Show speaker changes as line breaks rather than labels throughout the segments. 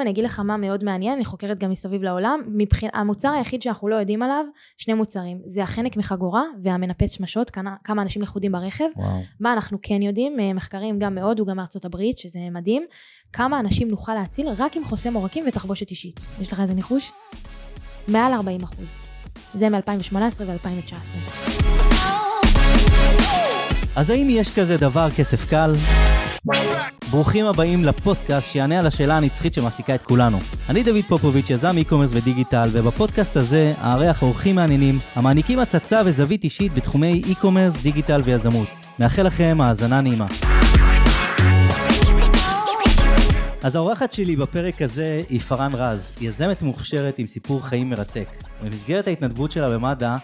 אני אגיד לך מה מאוד מעניין, אני חוקרת גם מסביב לעולם, מבחין, המוצר היחיד שאנחנו לא יודעים עליו, שני מוצרים, זה החנק מחגורה והמנפץ שמשות, כמה, כמה אנשים לכודים ברכב.
וואו.
מה אנחנו כן יודעים, אה, מחקרים גם מהודו, גם מארצות הברית, שזה מדהים, כמה אנשים נוכל להציל רק עם חוסם עורקים ותחבושת אישית. יש לך איזה ניחוש? מעל 40 אחוז. זה מ-2018 ו-2019.
אז האם יש כזה דבר כסף קל? ברוכים הבאים לפודקאסט שיענה על השאלה הנצחית שמעסיקה את כולנו. אני דוד פופוביץ', יזם e-commerce ודיגיטל, ובפודקאסט הזה אארח אורחים מעניינים המעניקים הצצה וזווית אישית בתחומי e-commerce, דיגיטל ויזמות. מאחל לכם האזנה נעימה. אז האורחת שלי בפרק הזה היא פארן רז, יזמת מוכשרת עם סיפור חיים מרתק. במסגרת ההתנדבות שלה במד"א,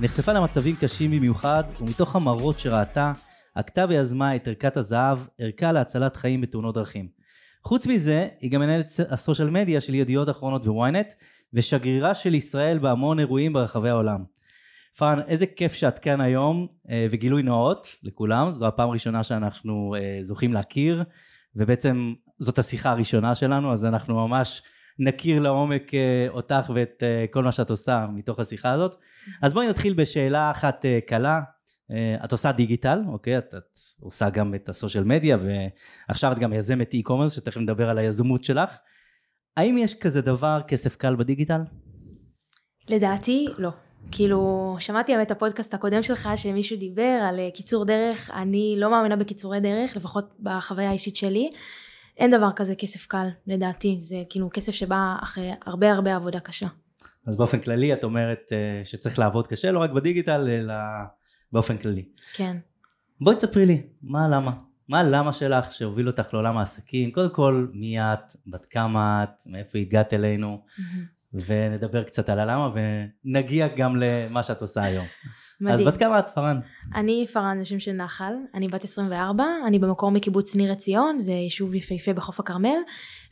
נחשפה למצבים קשים במיוחד, ומתוך המראות שראתה, עקתה ויזמה את ערכת הזהב, ערכה להצלת חיים בתאונות דרכים. חוץ מזה, היא גם מנהלת הסושיאל מדיה של ידיעות אחרונות וויינט, ושגרירה של ישראל בהמון אירועים ברחבי העולם. פארן, איזה כיף שאת כאן היום, אה, וגילוי נאות לכולם, זו הפעם הראשונה שאנחנו אה, זוכים להכיר, ובעצם זאת השיחה הראשונה שלנו, אז אנחנו ממש נכיר לעומק אה, אותך ואת כל מה שאת עושה מתוך השיחה הזאת. אז בואי נתחיל בשאלה אחת קלה. את עושה דיגיטל, אוקיי? את, את עושה גם את הסושיאל מדיה, ועכשיו את גם יזמת e-commerce, שתכף נדבר על היזמות שלך. האם יש כזה דבר כסף קל בדיגיטל?
לדעתי, לא. כאילו, שמעתי את הפודקאסט הקודם שלך שמישהו דיבר על קיצור דרך, אני לא מאמינה בקיצורי דרך, לפחות בחוויה האישית שלי. אין דבר כזה כסף קל, לדעתי, זה כאילו כסף שבא אחרי הרבה הרבה עבודה קשה.
אז באופן כללי את אומרת שצריך לעבוד קשה, לא רק בדיגיטל, אלא באופן כללי.
כן.
בואי תספרי לי, מה הלמה? מה הלמה שלך שהוביל אותך לעולם העסקים? קודם כל, מי את, בת כמה את, מאיפה הגעת אלינו, ונדבר קצת על הלמה, ונגיע גם למה שאת עושה היום. מדהים. אז בת כמה את, פארן?
אני פארן, זה שם של נחל, אני בת 24, אני במקור מקיבוץ ניר עציון, זה יישוב יפהפה בחוף הכרמל,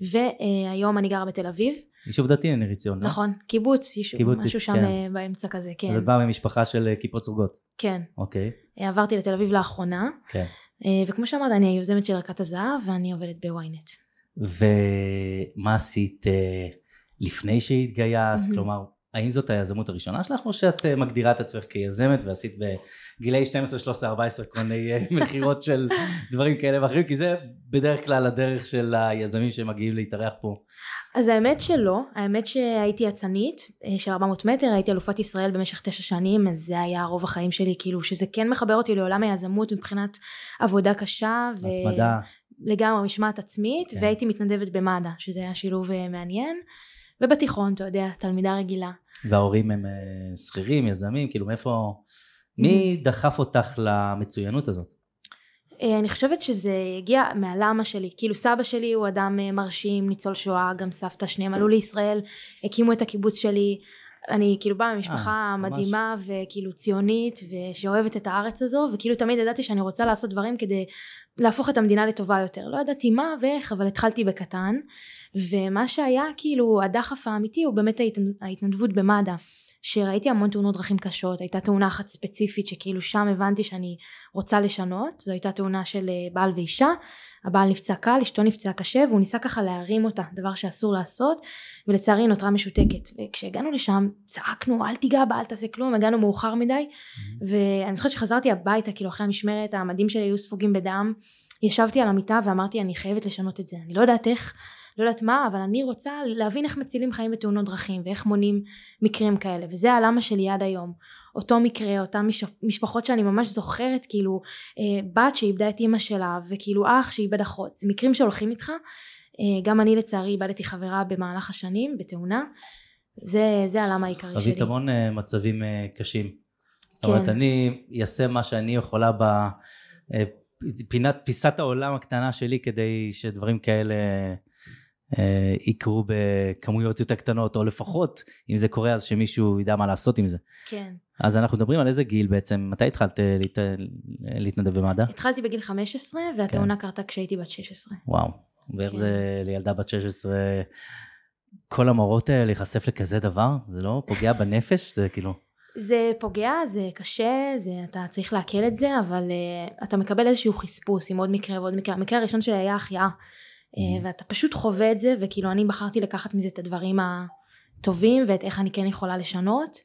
והיום אני גרה בתל אביב.
יישוב דתי ניר עציון,
לא? נכון, קיבוץ, יישוב, קיבוץ, משהו שם כן. באמצע כזה, כן.
אז את באה ממשפחה של כיפות סרוגות.
כן.
אוקיי.
עברתי לתל אביב לאחרונה.
כן.
וכמו שאמרת, אני היוזמת של ערכת הזהב, ואני עובדת בוויינט.
ומה עשית לפני שהתגייסת? כלומר, האם זאת היזמות הראשונה שלך, או שאת מגדירה את עצמך כיזמת ועשית בגילאי 12, 13, 14 כל מיני מכירות של דברים כאלה ואחרים? כי זה בדרך כלל הדרך של היזמים שמגיעים להתארח פה.
אז האמת שלא, האמת שהייתי אצנית של 400 מטר, הייתי אלופת ישראל במשך תשע שנים, אז זה היה רוב החיים שלי, כאילו שזה כן מחבר אותי לעולם היזמות מבחינת עבודה קשה.
התמדה.
לגמרי משמעת עצמית, כן. והייתי מתנדבת במד"א, שזה היה שילוב מעניין. ובתיכון, אתה יודע, תלמידה רגילה.
וההורים הם שכירים, יזמים, כאילו מאיפה, מי דחף אותך למצוינות הזאת?
אני חושבת שזה הגיע מהלמה שלי, כאילו סבא שלי הוא אדם מרשים, ניצול שואה, גם סבתא שניהם עלו לישראל, הקימו את הקיבוץ שלי, אני כאילו באה ממשפחה 아, מדהימה ממש. וכאילו ציונית ושאוהבת את הארץ הזו וכאילו תמיד ידעתי שאני רוצה לעשות דברים כדי להפוך את המדינה לטובה יותר לא ידעתי מה ואיך אבל התחלתי בקטן ומה שהיה כאילו הדחף האמיתי הוא באמת ההתנדבות במד"א שראיתי המון תאונות דרכים קשות הייתה תאונה אחת ספציפית שכאילו שם הבנתי שאני רוצה לשנות זו הייתה תאונה של בעל ואישה הבעל נפצע קל אשתו נפצעה קשה והוא ניסה ככה להרים אותה דבר שאסור לעשות ולצערי היא נותרה משותקת. וכשהגענו לשם צעקנו אל תיגע בה אל תעשה כלום הגענו מאוחר מדי ואני זוכרת שחזרתי הביתה כאילו אחרי המשמרת המדים שלי היו ספוגים בדם ישבתי על המיטה ואמרתי אני חייבת לשנות את זה אני לא יודעת איך לא יודעת מה אבל אני רוצה להבין איך מצילים חיים בתאונות דרכים ואיך מונעים מקרים כאלה וזה הלמה שלי עד היום אותו מקרה אותן משפחות שאני ממש זוכרת כאילו אה, בת שאיבדה את אימא שלה וכאילו אח שאיבד אחות זה מקרים שהולכים איתך אה, גם אני לצערי איבדתי חברה במהלך השנים בתאונה זה, זה הלמה העיקרי שלי.
חווית המון uh, מצבים קשים. כן. זאת אומרת. אני אעשה מה שאני יכולה בפינת פיסת העולם הקטנה שלי כדי שדברים כאלה אה, יקרו בכמויות יותר קטנות, או לפחות, אם זה קורה, אז שמישהו ידע מה לעשות עם זה.
כן.
אז אנחנו מדברים על איזה גיל בעצם, מתי התחלת אה, להת... להתנדב במד"א?
התחלתי בגיל 15, והתאונה כן. קרתה כשהייתי בת 16.
וואו, ואיך כן. זה לילדה בת 16, כל המורות האלה להיחשף לכזה דבר? זה לא פוגע בנפש? זה כאילו...
זה פוגע, זה קשה, זה, אתה צריך לעכל את זה, אבל uh, אתה מקבל איזשהו חספוס עם עוד מקרה ועוד מקרה. המקרה הראשון שלי היה החייאה. Mm-hmm. ואתה פשוט חווה את זה וכאילו אני בחרתי לקחת מזה את הדברים הטובים ואת איך אני כן יכולה לשנות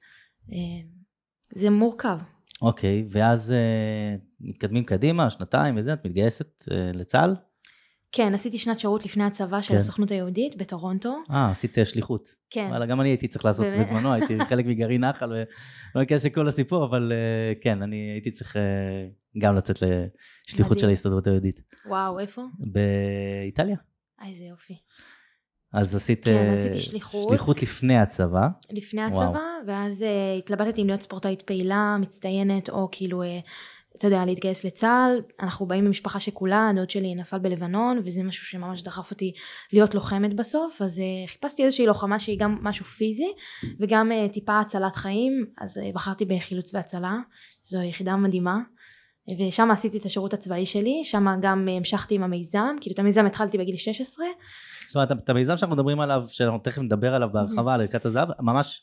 זה מורכב.
אוקיי, ואז uh, מתקדמים קדימה, שנתיים וזה, את מתגייסת לצה"ל?
כן, עשיתי שנת שירות לפני הצבא של כן. הסוכנות היהודית בטורונטו.
אה, עשית שליחות.
כן.
וואלה, גם אני הייתי צריך לעשות באמת? בזמנו, הייתי חלק מגרעין נחל, ולא אכנס לכל הסיפור, אבל כן, אני הייתי צריך גם לצאת לשליחות מדהים. של ההסתדרות היהודית.
וואו, איפה?
באיטליה.
אה, איזה יופי.
אז עשית
כן, uh, עשיתי שליחות.
שליחות לפני הצבא.
לפני הצבא, וואו. ואז uh, התלבטתי אם להיות ספורטאית פעילה, מצטיינת, או כאילו, uh, אתה יודע, להתגייס לצה"ל. אנחנו באים ממשפחה שכולה, הדוד שלי נפל בלבנון, וזה משהו שממש דחף אותי להיות לוחמת בסוף, אז uh, חיפשתי איזושהי לוחמה שהיא גם משהו פיזי, וגם uh, טיפה הצלת חיים, אז uh, בחרתי בחילוץ והצלה, זו יחידה מדהימה. ושם עשיתי את השירות הצבאי שלי, שם גם המשכתי עם המיזם, כאילו את המיזם התחלתי בגיל 16,
זאת אומרת, את המיזם שאנחנו מדברים עליו, שאנחנו תכף נדבר עליו בהרחבה, על ערכת הזהב, ממש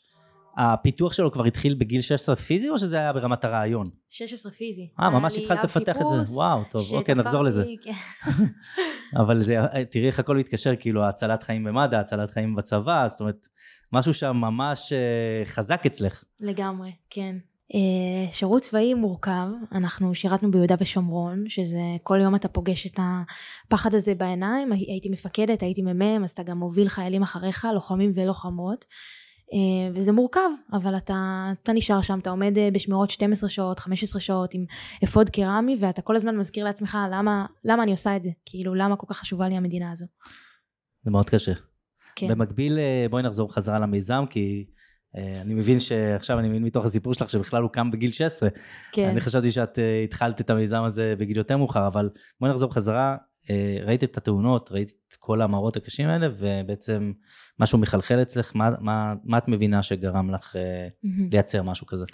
הפיתוח שלו כבר התחיל בגיל 16 פיזי, או שזה היה ברמת הרעיון?
16 פיזי.
אה, ממש התחלת לפתח את זה. וואו, טוב, אוקיי, נחזור לזה. כן. אבל זה, תראי איך הכל מתקשר, כאילו, הצלת חיים במד"א, הצלת חיים בצבא, זאת אומרת, משהו שם ממש אה, חזק אצלך.
לגמרי, כן. Uh, שירות צבאי מורכב, אנחנו שירתנו ביהודה ושומרון, שזה כל יום אתה פוגש את הפחד הזה בעיניים, הייתי מפקדת, הייתי מ"מ, אז אתה גם מוביל חיילים אחריך, לוחמים ולוחמות, uh, וזה מורכב, אבל אתה, אתה נשאר שם, אתה עומד uh, בשמירות 12 שעות, 15 שעות עם אפוד קרמי, ואתה כל הזמן מזכיר לעצמך למה, למה אני עושה את זה, כאילו למה כל כך חשובה לי המדינה הזו.
זה מאוד קשה. כן. במקביל, בואי נחזור חזרה למיזם, כי... אה, אני מבין שעכשיו אני מבין מתוך הסיפור שלך שבכלל הוא קם בגיל 16. כן. אני חשבתי שאת uh, התחלת את המיזם הזה בגיל יותר מאוחר, אבל בואי נחזור בחזרה. Uh, ראית את התאונות, ראית את כל המראות הקשים האלה, ובעצם משהו מחלחל אצלך, מה, מה, מה את מבינה שגרם לך. לייצר משהו כזה?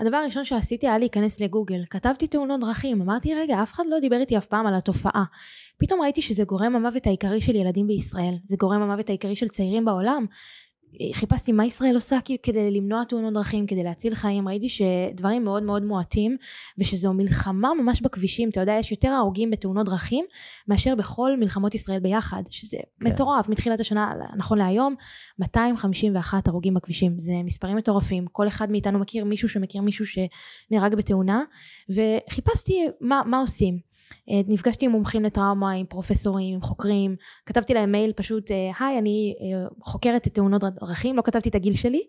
הדבר הראשון שעשיתי היה להיכנס לגוגל. כתבתי תאונות דרכים, אמרתי רגע, אף אחד לא דיבר איתי אף פעם על התופעה. פתאום ראיתי שזה גורם המוות העיקרי של ילדים בישראל, זה גורם המוות העיקרי של צעירים בעולם, חיפשתי מה ישראל עושה כדי למנוע תאונות דרכים, כדי להציל חיים, ראיתי שדברים מאוד מאוד מועטים ושזו מלחמה ממש בכבישים, אתה יודע יש יותר הרוגים בתאונות דרכים מאשר בכל מלחמות ישראל ביחד, שזה כן. מטורף מתחילת השנה נכון להיום 251 הרוגים בכבישים, זה מספרים מטורפים, כל אחד מאיתנו מכיר מישהו שמכיר מישהו שנהרג בתאונה וחיפשתי מה, מה עושים נפגשתי עם מומחים לטראומה, עם פרופסורים, עם חוקרים, כתבתי להם מייל פשוט, אה, היי, אני אה, חוקרת את תאונות דרכים, לא כתבתי את הגיל שלי,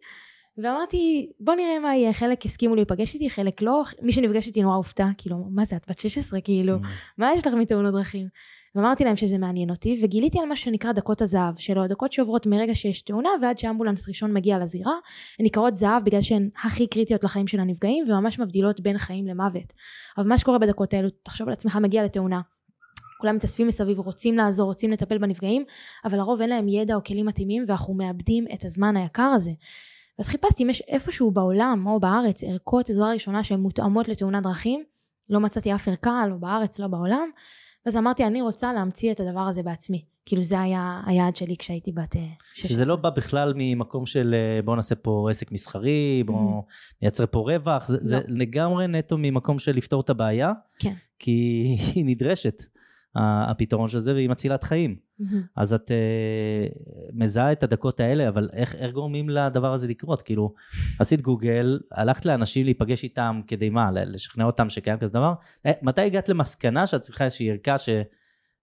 ואמרתי, בוא נראה מה יהיה, חלק הסכימו להיפגש איתי, חלק לא, מי שנפגש איתי נורא הופתע, כאילו, מה זה, את בת 16, כאילו, mm. מה יש לך מתאונות דרכים? ואמרתי להם שזה מעניין אותי, וגיליתי על מה שנקרא דקות הזהב, שלו הדקות שעוברות מרגע שיש תאונה ועד שאמבולנס ראשון מגיע לזירה, הן נקראות זהב בגלל שהן הכי קריטיות לחיים של הנפגעים, וממש מבדילות בין חיים למוות. אבל מה שקורה בדקות האלו, תחשוב על עצמך מגיע לתאונה, כולם מתאספים מסביב, רוצים לעזור, רוצים לטפל בנפגעים, אבל לרוב אין להם ידע או כלים מתאימים, ואנחנו מאבדים את הזמן היקר הזה. אז חיפשתי אם יש איפשהו בעולם או בארץ ערכות עזרה ראשונה שהן מותאמות לתאונת דרכים, לא מצאתי אף ערכה, לא בארץ, לא בעולם, ואז אמרתי אני רוצה להמציא את הדבר הזה בעצמי. כאילו זה היה היעד שלי כשהייתי בת 16.
אה, שזה לא בא בכלל ממקום של אה, בוא נעשה פה עסק מסחרי, בוא mm-hmm. נייצר פה רווח, זה, לא. זה לגמרי נטו ממקום של לפתור את הבעיה,
כן.
כי היא נדרשת. הפתרון של זה והיא מצילת חיים. Mm-hmm. אז את uh, מזהה את הדקות האלה, אבל איך, איך גורמים לדבר הזה לקרות? כאילו, עשית גוגל, הלכת לאנשים להיפגש איתם כדי מה? לשכנע אותם שקיים כזה דבר? אה, מתי הגעת למסקנה שאת צריכה איזושהי ערכה ש...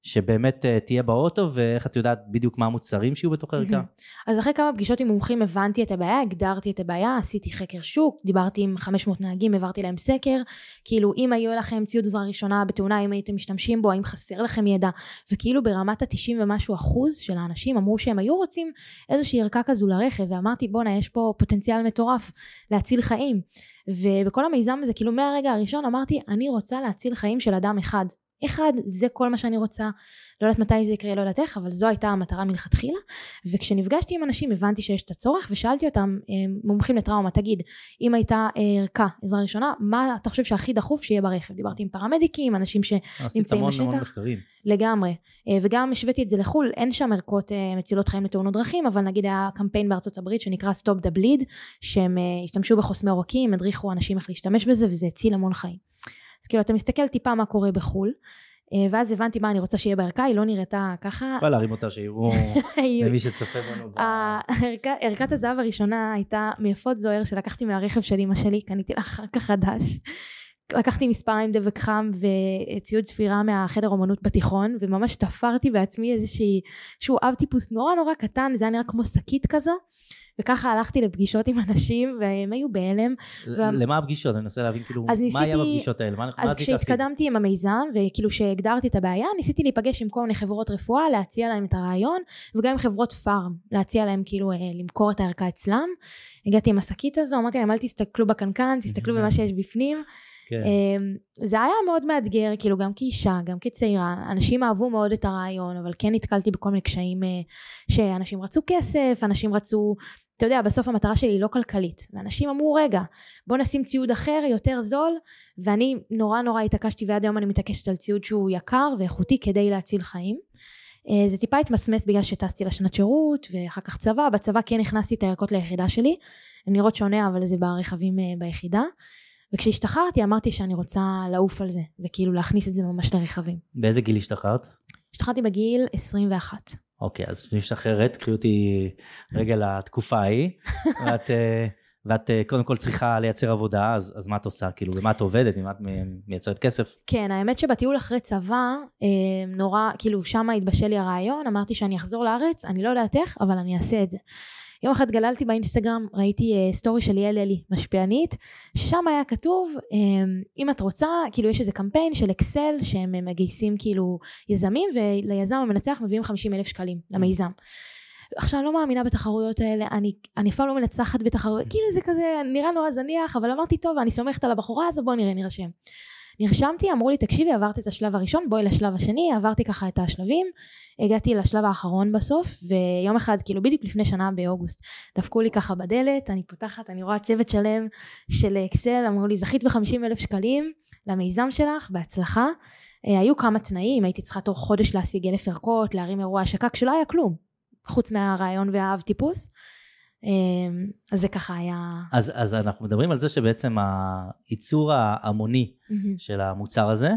שבאמת uh, תהיה באוטו ואיך את יודעת בדיוק מה המוצרים שיהיו בתוך הערכה?
אז אחרי כמה פגישות עם מומחים הבנתי את הבעיה, הגדרתי את הבעיה, עשיתי חקר שוק, דיברתי עם 500 נהגים, העברתי להם סקר, כאילו אם היו לכם ציוד עזרה ראשונה בתאונה, אם הייתם משתמשים בו, האם חסר לכם ידע, וכאילו ברמת ה-90 ומשהו אחוז של האנשים אמרו שהם היו רוצים איזושהי ערכה כזו לרכב, ואמרתי בואנה יש פה פוטנציאל מטורף להציל חיים. ובכל המיזם הזה, כאילו מהרגע הראשון אמרתי, אני רוצה להציל חיים של אדם אחד. אחד, זה כל מה שאני רוצה, לא יודעת מתי זה יקרה, לא יודעת איך, אבל זו הייתה המטרה מלכתחילה, וכשנפגשתי עם אנשים הבנתי שיש את הצורך, ושאלתי אותם, אה, מומחים לטראומה, תגיד, אם הייתה אה, ערכה, עזרה ראשונה, מה אתה חושב שהכי דחוף שיהיה ברכב? דיברתי עם פרמדיקים, אנשים שנמצאים בשטח. המון מחקרים. לגמרי, אה, וגם השוויתי את זה לחו"ל, אין שם ערכות מצילות חיים לתאונות דרכים, אבל נגיד היה קמפיין בארצות הברית שנקרא Stop the Bleed, שהם השתמשו בחוסמי עורקים, הדריכו אנשים איך להשתמש בזה, וזה הציל המון חיים. אז כאילו אתה מסתכל טיפה מה קורה בחו"ל, אה, ואז הבנתי מה אני רוצה שיהיה בערכה, היא לא נראתה ככה.
יכולה להרים אותה שיראו למי שצופה בנו.
ערכת הזהב הראשונה הייתה מיפות זוהר שלקחתי מהרכב של אמא שלי, קניתי לה אחר כך חדש. לקחתי מספר עם דבק חם וציוד ספירה מהחדר אומנות בתיכון וממש תפרתי בעצמי איזשהי שהוא אב טיפוס נורא נורא קטן זה היה נראה כמו שקית כזו וככה הלכתי לפגישות עם אנשים והם היו בהלם.
למה הפגישות? אני מנסה להבין כאילו מה היה בפגישות האלה? מה
אז כשהתקדמתי עם המיזם וכאילו שהגדרתי את הבעיה ניסיתי להיפגש עם כל מיני חברות רפואה להציע להם את הרעיון וגם עם חברות פארם להציע להם כאילו אה, למכור את הערכה אצלם. הגעתי עם השקית הזו אמרתי להם אל תסתכלו בקנקן תסתכלו במה שיש בפנים. כן. אמ, זה היה מאוד מאתגר, כאילו גם כאישה, גם כצעירה, אנשים אהבו מאוד את הרעיון, אבל כן נתקלתי בכל מיני קשיים אה, שאנשים רצו כסף, אנשים רצו, אתה יודע, בסוף המטרה שלי היא לא כלכלית, ואנשים אמרו רגע, בוא נשים ציוד אחר, יותר זול, ואני נורא נורא התעקשתי ועד היום אני מתעקשת על ציוד שהוא יקר ואיכותי כדי להציל חיים. אה, זה טיפה התמסמס בגלל שטסתי לשנת שירות ואחר כך צבא, בצבא כן הכנסתי את הערכות ליחידה שלי, הן נראות שונה אבל זה ברכבים אה, ביחידה. וכשהשתחררתי אמרתי שאני רוצה לעוף על זה וכאילו להכניס את זה ממש לרכבים.
באיזה גיל השתחררת?
השתחררתי בגיל 21.
אוקיי אז משתחררת קחי אותי רגע לתקופה ההיא ואת, אה, ואת אה, קודם כל צריכה לייצר עבודה אז, אז מה את עושה כאילו במה את עובדת במה את מייצרת כסף?
כן האמת שבטיול אחרי צבא אה, נורא כאילו שם התבשל לי הרעיון אמרתי שאני אחזור לארץ אני לא יודעת איך אבל אני אעשה את זה. יום אחד גללתי באינסטגרם, ראיתי uh, סטורי של ליאל אלי, משפיענית, ששם היה כתוב, um, אם את רוצה, כאילו יש איזה קמפיין של אקסל שהם uh, מגייסים כאילו יזמים, וליזם המנצח מביאים 50 אלף שקלים למיזם. עכשיו אני לא מאמינה בתחרויות האלה, אני, אני אפילו לא מנצחת בתחרויות, כאילו זה כזה נראה נורא זניח, אבל אמרתי טוב, אני סומכת על הבחורה הזו, בוא נראה, נרשם. נרשמתי, אמרו לי תקשיבי עברת את השלב הראשון בואי לשלב השני, עברתי ככה את השלבים, הגעתי לשלב האחרון בסוף ויום אחד כאילו בדיוק לפני שנה באוגוסט דפקו לי ככה בדלת, אני פותחת, אני רואה צוות שלם של אקסל, אמרו לי זכית ב-50 אלף שקלים למיזם שלך, בהצלחה. אה, היו כמה תנאים, הייתי צריכה תוך חודש להשיג אלף ערכות, להרים אירוע השקה כשלא היה כלום, חוץ מהרעיון והאב טיפוס. אמ, אז זה ככה היה...
אז, אז אנחנו מדברים על זה שבעצם הייצור ההמוני mm-hmm. של המוצר הזה,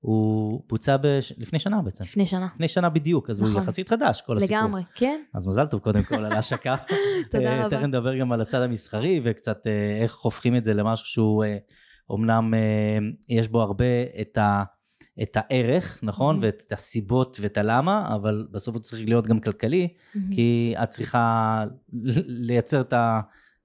הוא בוצע בש... לפני שנה בעצם.
לפני שנה.
לפני שנה בדיוק, אז נכון. הוא יחסית חדש, כל הסיפור.
לגמרי, כן.
אז מזל טוב קודם כל על ההשקה.
תודה אה, רבה.
תכף נדבר גם על הצד המסחרי וקצת אה, איך הופכים את זה למשהו שהוא אומנם אה, יש בו הרבה את ה... את הערך, נכון? Mm-hmm. ואת הסיבות ואת הלמה, אבל בסוף הוא צריך להיות גם כלכלי, mm-hmm. כי את צריכה לייצר את, ה,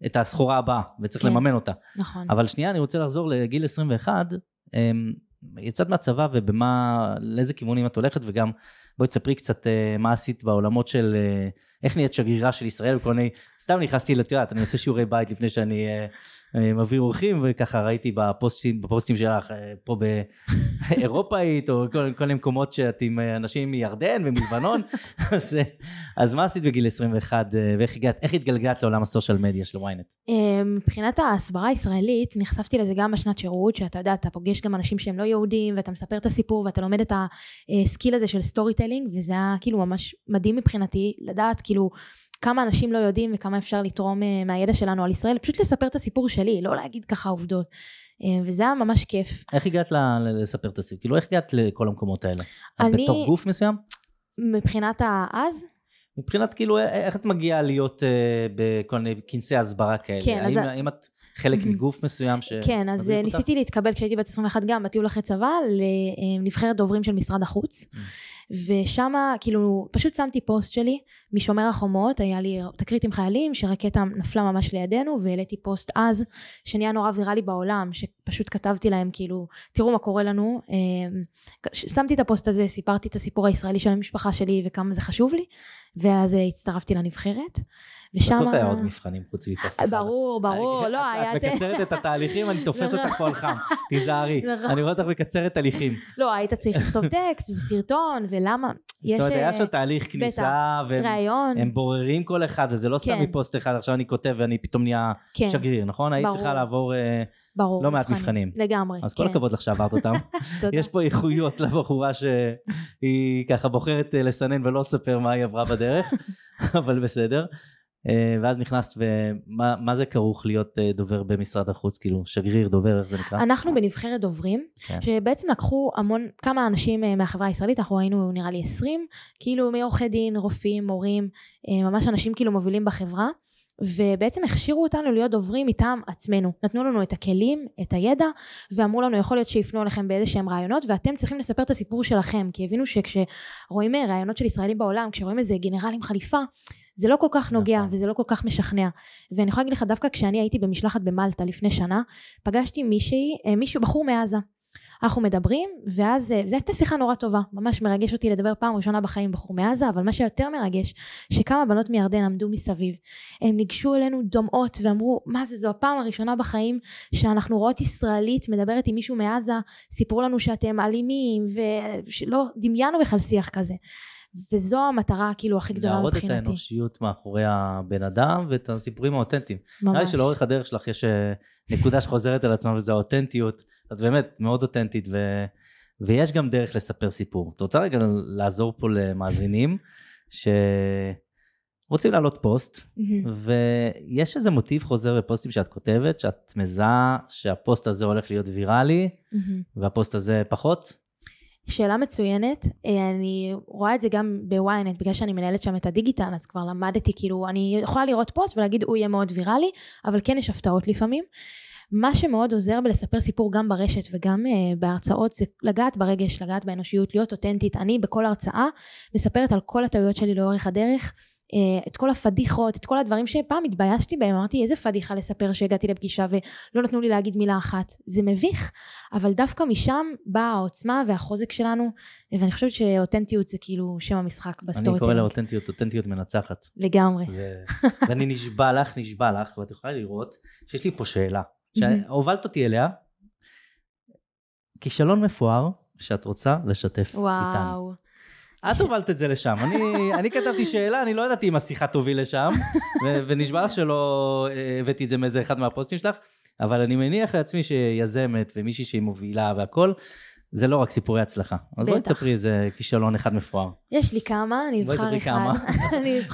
את הסחורה הבאה, וצריך כן. לממן אותה.
נכון.
אבל שנייה, אני רוצה לחזור לגיל 21. אמ, יצאת מהצבא ובמה, לאיזה כיוונים את הולכת, וגם בואי תספרי קצת אה, מה עשית בעולמות של אה, איך נהיית שגרירה של ישראל וכל מיני, סתם נכנסתי, את יודעת, אני עושה שיעורי בית לפני שאני אה, מביא אורחים, וככה ראיתי בפוסטים, בפוסטים שלך אה, פה באירופאית, או כל, כל מיני מקומות שאת עם אנשים מירדן ומלבנון, אז, אה, אז מה עשית בגיל 21, אה, ואיך הגעת, איך התגלגלת לעולם הסושיאל מדיה של ynet?
מבחינת ההסברה הישראלית, נחשפתי לזה גם בשנת שירות, שאתה יודע, אתה פוגש גם אנשים שהם לא יהודים, ואתה מספר את הסיפור, ואתה לומד את ה skill הזה של storytelling, וזה היה כאילו ממש מדהים מבחינתי, לדעת כאילו כמה אנשים לא יודעים וכמה אפשר לתרום אה, מהידע שלנו על ישראל, פשוט לספר את הסיפור שלי, לא להגיד ככה עובדות. אה, וזה היה ממש כיף.
איך הגעת לספר את הסיפור? כאילו איך הגעת לכל המקומות האלה? אני... בתור גוף מסוים?
מבחינת האז?
מבחינת כאילו איך את מגיעה להיות uh, בכל מיני כנסי הסברה כאלה? כן, האם, אז... האם את חלק מגוף מסוים ש...
כן, אז ניסיתי להתקבל כשהייתי בת 21 גם בטיול אחרי צבא לנבחרת דוברים של משרד החוץ. ושם כאילו פשוט שמתי פוסט שלי משומר החומות היה לי תקרית עם חיילים שרקטה נפלה ממש לידינו והעליתי פוסט אז שנהיה נורא ויראלי בעולם שפשוט כתבתי להם כאילו תראו מה קורה לנו אמ, שמתי את הפוסט הזה סיפרתי את הסיפור הישראלי של המשפחה שלי וכמה זה חשוב לי ואז הצטרפתי לנבחרת
ושם... בטוח היה עוד מבחנים חוץ מפוסט
ברור, ברור, לא היה...
את מקצרת את התהליכים, אני תופס אותך פה על חם, תיזהרי. נכון. אני רואה אותך מקצרת תהליכים.
לא, היית צריך לכתוב טקסט וסרטון, ולמה...
זאת אומרת, היה שם תהליך כניסה, והם בוררים כל אחד, וזה לא סתם כן. מפוסט אחד, עכשיו אני כותב ואני פתאום נהיה כן. שגריר, נכון? היית צריכה לעבור... אה, ברור, לא מעט מבחנים.
לגמרי.
אז כל כן. הכבוד לך שעברת אותם. יש פה איכויות לבחורה שהיא ככה בוחרת אה, לסנן ולא לספר מה היא עברה בדרך, אבל בסדר. אה, ואז נכנסת ומה זה כרוך להיות אה, דובר במשרד החוץ כאילו שגריר דובר איך זה נקרא?
אנחנו בנבחרת דוברים כן. שבעצם לקחו המון כמה אנשים אה, מהחברה הישראלית אנחנו היינו נראה לי 20 כאילו מעורכי דין רופאים מורים ממש אנשים כאילו מובילים בחברה ובעצם הכשירו אותנו להיות דוברים מטעם עצמנו. נתנו לנו את הכלים, את הידע, ואמרו לנו יכול להיות שיפנו אליכם באיזה שהם רעיונות, ואתם צריכים לספר את הסיפור שלכם, כי הבינו שכשרואים רעיונות של ישראלים בעולם, כשרואים איזה גנרל עם חליפה, זה לא כל כך נוגע נכון. וזה לא כל כך משכנע. ואני יכולה להגיד לך, דווקא כשאני הייתי במשלחת במלטה לפני שנה, פגשתי מישהי, אה, מישהו, בחור מעזה. אנחנו מדברים, ואז אה, זו הייתה שיחה נורא טובה, ממש מרגש אותי לדבר פעם ראשונה בחיים בחור מעזה, אבל מה שיותר מרגש, שכמה בנות מירדן עמדו מסביב. הם ניגשו אלינו דומעות ואמרו, מה זה, זו הפעם הראשונה בחיים שאנחנו רואות ישראלית מדברת עם מישהו מעזה, סיפרו לנו שאתם אלימים, ולא דמיינו בכלל שיח כזה. וזו המטרה כאילו הכי גדולה מבחינתי.
להראות את האנושיות מאחורי הבן אדם ואת הסיפורים האותנטיים. ממש. נראה לי שלאורך הדרך שלך יש אה, נקודה שחוזרת על עצמה וזה האותנטיות. את באמת מאוד אותנטית ו... ויש גם דרך לספר סיפור. את רוצה רגע לעזור פה למאזינים שרוצים להעלות פוסט mm-hmm. ויש איזה מוטיב חוזר בפוסטים שאת כותבת שאת מזהה שהפוסט הזה הולך להיות ויראלי mm-hmm. והפוסט הזה פחות?
שאלה מצוינת, אה, אני רואה את זה גם ב ynet, בגלל שאני מנהלת שם את הדיגיטל, אז כבר למדתי, כאילו, אני יכולה לראות פוסט ולהגיד, הוא יהיה מאוד ויראלי, אבל כן יש הפתעות לפעמים. מה שמאוד עוזר בלספר סיפור גם ברשת וגם אה, בהרצאות זה לגעת ברגש, לגעת באנושיות, להיות אותנטית. אני בכל הרצאה מספרת על כל הטעויות שלי לאורך הדרך, את כל הפדיחות, את כל הדברים שפעם התביישתי בהם, אמרתי איזה פדיחה לספר שהגעתי לפגישה ולא נתנו לי להגיד מילה אחת. זה מביך, אבל דווקא משם באה העוצמה והחוזק שלנו, ואני חושבת שאותנטיות זה כאילו שם המשחק בסטורי
אני קורא לאותנטיות אותנטיות מנצחת.
לגמרי.
זה... ואני נשבע לך, נשבע לך, ואת יכולה לראות שיש לי פה שאלה. שהובלת אותי אליה, כישלון מפואר שאת רוצה לשתף וואו. איתנו. את הובלת את זה לשם. אני, אני כתבתי שאלה, אני לא ידעתי אם השיחה תוביל לשם, ו- ונשבע לך שלא אה, הבאתי את זה מאיזה אחד מהפוסטים שלך, אבל אני מניח לעצמי שיזמת ומישהי שהיא מובילה והכל, זה לא רק סיפורי הצלחה. אז בואי תספרי איזה כישלון אחד מפואר.
יש לי כמה, אני אבחר אחד. בואי תספרי כמה.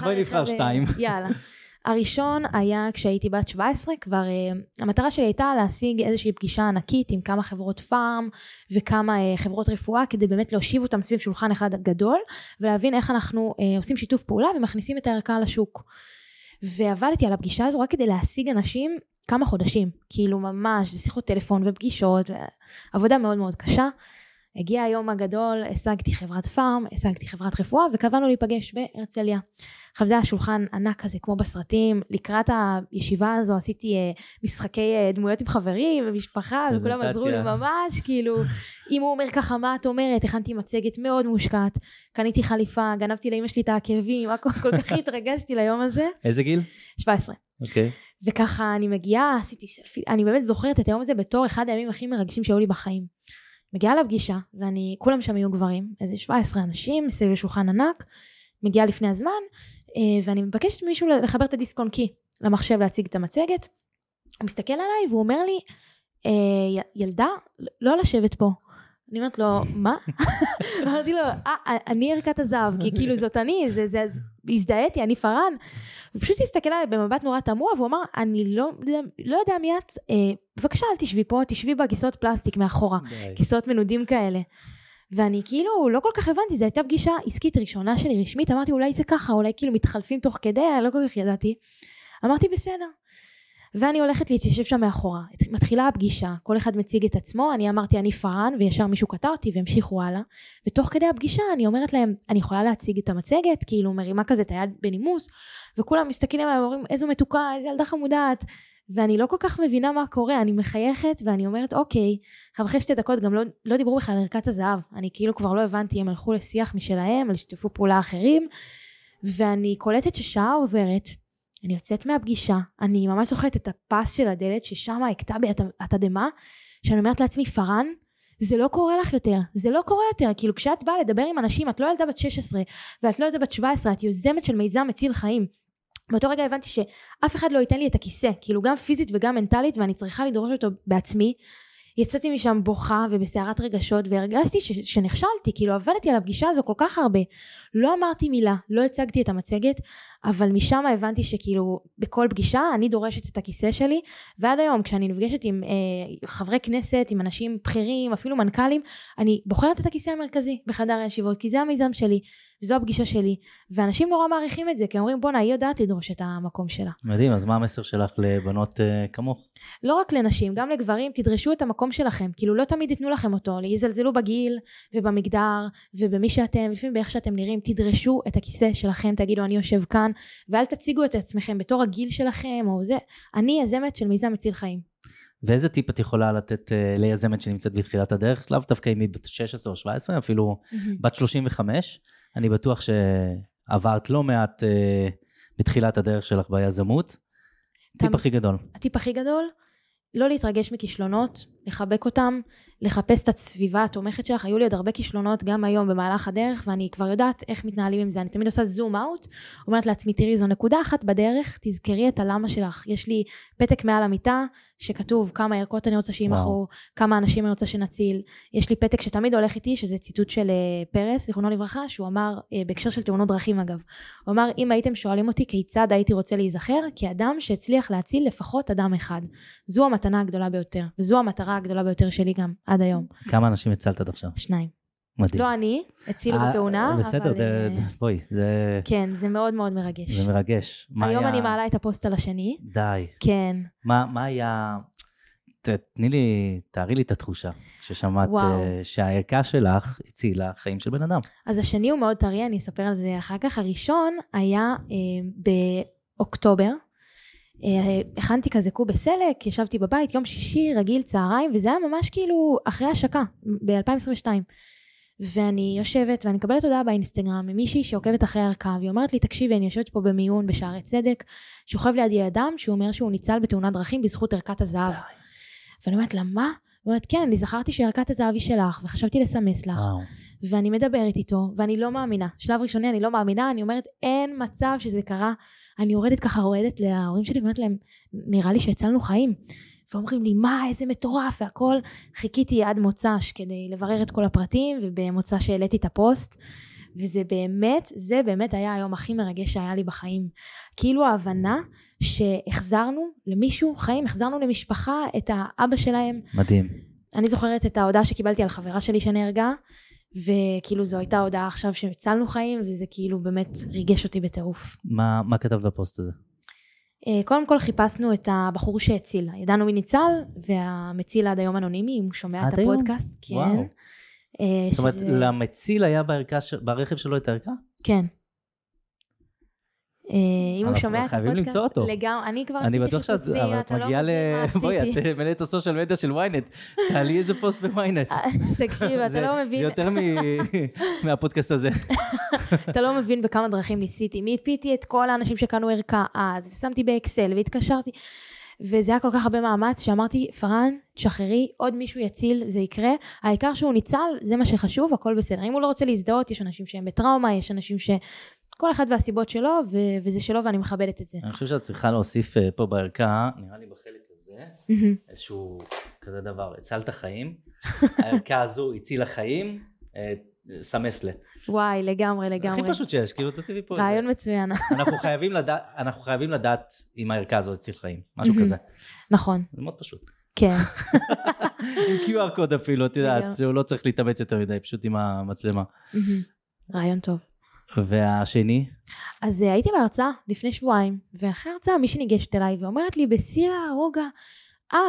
בואי נבחר שתיים.
יאללה. הראשון היה כשהייתי בת 17, כבר uh, המטרה שלי הייתה להשיג איזושהי פגישה ענקית עם כמה חברות פארם וכמה uh, חברות רפואה כדי באמת להושיב אותם סביב שולחן אחד גדול ולהבין איך אנחנו uh, עושים שיתוף פעולה ומכניסים את הערכה לשוק. ועבדתי על הפגישה הזו רק כדי להשיג אנשים כמה חודשים, כאילו ממש, זה שיחות טלפון ופגישות, עבודה מאוד מאוד קשה. הגיע היום הגדול, השגתי חברת פארם, השגתי חברת רפואה וקבענו להיפגש בהרצליה. עכשיו זה היה שולחן ענק כזה כמו בסרטים, לקראת הישיבה הזו עשיתי uh, משחקי uh, דמויות עם חברים ומשפחה וכולם עזרו לי ממש, כאילו אם הוא אומר ככה מה את אומרת, הכנתי מצגת מאוד מושקעת, קניתי חליפה, גנבתי לאמא שלי את העקבים, כל כך התרגשתי ליום הזה.
איזה גיל?
17.
אוקיי. Okay.
וככה אני מגיעה, עשיתי סלפי, אני באמת זוכרת את היום הזה בתור אחד הימים הכי מרגשים שהיו לי בחיים. מגיעה לפגישה, ואני, כולם שם היו גברים, איזה 17 אנשים, מסביב לשולחן ענק, מגיעה לפני הזמן, אה, ואני מבקשת מישהו לחבר את הדיסק און קי למחשב להציג את המצגת. הוא מסתכל עליי והוא אומר לי, אה, ילדה, לא לשבת פה. אני אומרת לו, מה? אמרתי לו, אה, אני ערכת הזהב, כי כאילו זאת אני, זה, זה, הזדהיתי, אני פארן. הוא פשוט הסתכל עליי במבט נורא תמוה, והוא אמר, אני לא, לא יודע מי את, אה, בבקשה אל תשבי פה, תשבי בכיסאות פלסטיק מאחורה, כיסאות מנודים כאלה. ואני כאילו לא כל כך הבנתי, זו הייתה פגישה עסקית ראשונה שלי רשמית, אמרתי אולי זה ככה, אולי כאילו מתחלפים תוך כדי, לא כל כך ידעתי. אמרתי בסדר. ואני הולכת להתיישב שם מאחורה. מתחילה הפגישה, כל אחד מציג את עצמו, אני אמרתי אני פארן, וישר מישהו קטע אותי והמשיכו הלאה. ותוך כדי הפגישה אני אומרת להם, אני יכולה להציג את המצגת, כאילו מרימה כזה את היד בנימוס, וכולם מסתכלים עליי ואומרים, איזו מתוקה, איזה ילדה חמודעת. ואני לא כל כך מבינה מה קורה, אני מחייכת ואני אומרת אוקיי, אחרי שתי דקות גם לא, לא דיברו בכלל על ערכת הזהב, אני כאילו כבר לא הבנתי, הם הלכו לשיח משלהם, על שיתופו פעולה אחרים, ואני קולטת ששעה עוברת, אני יוצאת מהפגישה, אני ממש זוכרת את הפס של הדלת ששם הכתה בי התדהמה, שאני אומרת לעצמי, פארן, זה לא קורה לך יותר, זה לא קורה יותר, כאילו כשאת באה לדבר עם אנשים, את לא ילדה בת 16 ואת לא ילדה בת 17, את יוזמת של מיזם מציל חיים. באותו רגע הבנתי שאף אחד לא ייתן לי את הכיסא, כאילו גם פיזית וגם מנטלית, ואני צריכה לדרוש אותו בעצמי. יצאתי משם בוכה ובסערת רגשות והרגשתי ש- שנכשלתי, כאילו עבדתי על הפגישה הזו כל כך הרבה. לא אמרתי מילה, לא הצגתי את המצגת, אבל משם הבנתי שכאילו בכל פגישה אני דורשת את הכיסא שלי, ועד היום כשאני נפגשת עם אה, חברי כנסת, עם אנשים בכירים, אפילו מנכ"לים, אני בוחרת את הכיסא המרכזי בחדר הישיבות, כי זה המיזם שלי, וזו הפגישה שלי, ואנשים נורא מעריכים את זה, כי אומרים בואנה היא יודעת לדרוש את המקום שלה.
מדהים, אז מה המסר שלך לבנות uh, כמוך?
לא רק לנשים, גם לגברים, תדרשו את המקום שלכם. כאילו לא תמיד ייתנו לכם אותו, יזלזלו בגיל ובמגדר ובמי שאתם, לפעמים באיך שאתם נראים, תדרשו את הכיסא שלכם, תגידו אני יושב כאן, ואל תציגו את עצמכם בתור הגיל שלכם או זה. אני יזמת של מיזם מציל חיים.
ואיזה טיפ את יכולה לתת uh, ליזמת שנמצאת בתחילת הדרך? לאו דווקא אם היא בת 16 או 17, אפילו בת 35. אני בטוח שעברת לא מעט uh, בתחילת הדרך שלך ביזמות. טיפ הכי גדול.
הטיפ הכי גדול, לא להתרגש מכישלונות, לחבק אותם, לחפש את הסביבה התומכת שלך. היו לי עוד הרבה כישלונות גם היום במהלך הדרך, ואני כבר יודעת איך מתנהלים עם זה. אני תמיד עושה זום אאוט, אומרת לעצמי, תראי, זו נקודה אחת בדרך, תזכרי את הלמה שלך. יש לי פתק מעל המיטה, שכתוב כמה ערכות אני רוצה שימכרו, כמה אנשים אני רוצה שנציל. יש לי פתק שתמיד הולך איתי, שזה ציטוט של אה, פרס, זיכרונו לברכה, שהוא אמר, אה, בהקשר של תאונות דרכים אגב, הוא אמר, אם הייתם שואלים אותי כיצד הייתי רוצה להיזכר, כאדם שהצליח להציל לפחות אדם אחד. זו המתנה הגדולה ביותר, וזו המטרה הגדולה ביותר שלי גם עד היום.
כמה אנשים הצלת עד עכשיו?
שניים.
מדהים.
לא אני, הצילו בתאונה, אבל...
בסדר, בואי, זה...
כן, זה מאוד מאוד מרגש.
זה מרגש.
היום אני מעלה את הפוסט על השני.
די.
כן.
מה היה... תני לי, תארי לי את התחושה ששמעת שהערכה שלך הצילה חיים של בן אדם.
אז השני הוא מאוד טרי, אני אספר על זה אחר כך. הראשון היה אה, באוקטובר, אה, הכנתי כזה קוב בסלק, ישבתי בבית, יום שישי, רגיל, צהריים, וזה היה ממש כאילו אחרי השקה, ב-2022. ואני יושבת ואני מקבלת הודעה באינסטגרם ממישהי שעוקבת אחרי הערכה והיא אומרת לי תקשיבי אני יושבת פה במיון בשערי צדק שוכב לידי אדם שהוא אומר שהוא ניצל בתאונת דרכים בזכות ערכת הזהב ואני אומרת לה מה? אומרת כן אני זכרתי שערכת הזהב היא שלך וחשבתי לסמס לך. וואו. ואני מדברת איתו ואני לא מאמינה. שלב ראשוני אני לא מאמינה אני אומרת אין מצב שזה קרה. אני יורדת ככה רועדת להורים שלי ואומרת להם נראה לי שהצלנו חיים. ואומרים לי מה איזה מטורף והכל. חיכיתי עד מוצ"ש כדי לברר את כל הפרטים ובמוצ"ש שהעליתי את הפוסט וזה באמת זה באמת היה היום הכי מרגש שהיה לי בחיים כאילו ההבנה שהחזרנו למישהו חיים החזרנו למשפחה את האבא שלהם
מדהים
אני זוכרת את ההודעה שקיבלתי על חברה שלי שנהרגה וכאילו זו הייתה הודעה עכשיו שהצלנו חיים וזה כאילו באמת ריגש אותי בטירוף.
מה, מה כתבת בפוסט הזה?
אה, קודם כל חיפשנו את הבחור שהציל, ידענו מי ניצל והמציל עד היום אנונימי אם הוא שומע את הפודקאסט, כן. וואו.
אה, זאת אומרת למציל היה ברכב שלו את הערכה?
כן. אה, אם הוא שומע את
הפודקאסט, חייבים למצוא אותו.
לגמרי, אני כבר עשיתי חיפושי,
אתה לא מבין מה עשיתי. בואי, את מנהלת ה social media של ynet, תעלי איזה פוסט ב ynet.
תקשיב, אתה לא מבין.
זה יותר מהפודקאסט הזה.
אתה לא מבין בכמה דרכים ניסיתי. מיפיתי את כל האנשים שקנו ערכה אז, ושמתי באקסל, והתקשרתי. וזה היה כל כך הרבה מאמץ שאמרתי, פארן, תשחררי, עוד מישהו יציל, זה יקרה. העיקר שהוא ניצל, זה מה שחשוב, הכל בסדר. אם הוא לא רוצה להזדהות, יש אנשים שהם בטראומה, יש אנשים ש... כל אחד והסיבות שלו, ו- וזה שלו ואני מכבדת את זה.
אני חושב שאת צריכה להוסיף אה, פה בערכה, נראה לי בחלק הזה, איזשהו כזה דבר, הצלת חיים, הערכה הזו הצילה חיים, אה, סמס ל.
וואי, לגמרי, לגמרי.
הכי פשוט שיש, כאילו תוסיפי פה.
רעיון מצוין.
אנחנו חייבים, לדע, אנחנו חייבים לדעת אם הערכה הזו הציל חיים, משהו כזה.
נכון.
זה מאוד פשוט.
כן.
עם QR קוד אפילו, את יודעת, שהוא לא צריך להתאמץ יותר מדי, פשוט עם המצלמה.
רעיון טוב.
והשני?
אז אה, הייתי בהרצאה לפני שבועיים, ואחרי ההרצאה מישהי ניגשת אליי ואומרת לי בשיא הרוגע, אה,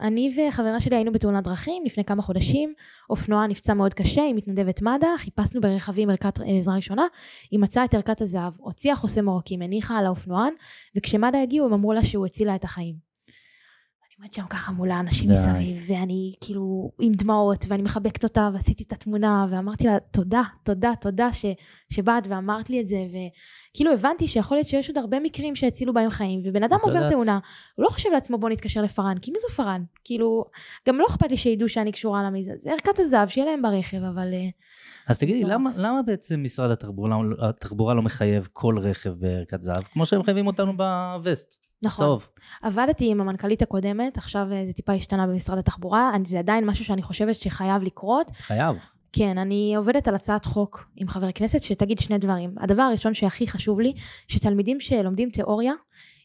אני וחברה שלי היינו בתאונת דרכים לפני כמה חודשים, אופנועה נפצע מאוד קשה, היא מתנדבת מד"א, חיפשנו ברכבים ערכת אה, עזרה ראשונה, היא מצאה את ערכת הזהב, הוציאה חוסם עורקים, הניחה על האופנוען, וכשמד"א הגיעו הם אמרו לה שהוא הצילה את החיים. עומדת שם ככה מול האנשים מסביב, ואני כאילו עם דמעות, ואני מחבקת אותה, ועשיתי את התמונה, ואמרתי לה, תודה, תודה, תודה ש, שבאת ואמרת לי את זה, וכאילו הבנתי שיכול להיות שיש עוד הרבה מקרים שהצילו בהם חיים, ובן אדם עובר יודעת. תאונה, הוא לא חושב לעצמו בוא נתקשר לפארן, כי מי זו פארן? כאילו, גם לא אכפת לי שידעו שאני קשורה למיזם, זה ערכת הזהב, שיהיה להם ברכב, אבל...
אז תגידי, למה, למה בעצם משרד התחבורה, התחבורה לא מחייב כל רכב בערכת זהב, כמו שהם מחייבים אותנו בווסט?
נכון.
צהוב.
עבדתי עם המנכ"לית הקודמת, עכשיו אה, זה טיפה השתנה במשרד התחבורה, אני- זה עדיין משהו שאני חושבת שחייב לקרות.
חייב.
כן, אני עובדת על הצעת חוק עם חבר כנסת שתגיד שני דברים. הדבר הראשון שהכי חשוב לי, שתלמידים שלומדים תיאוריה,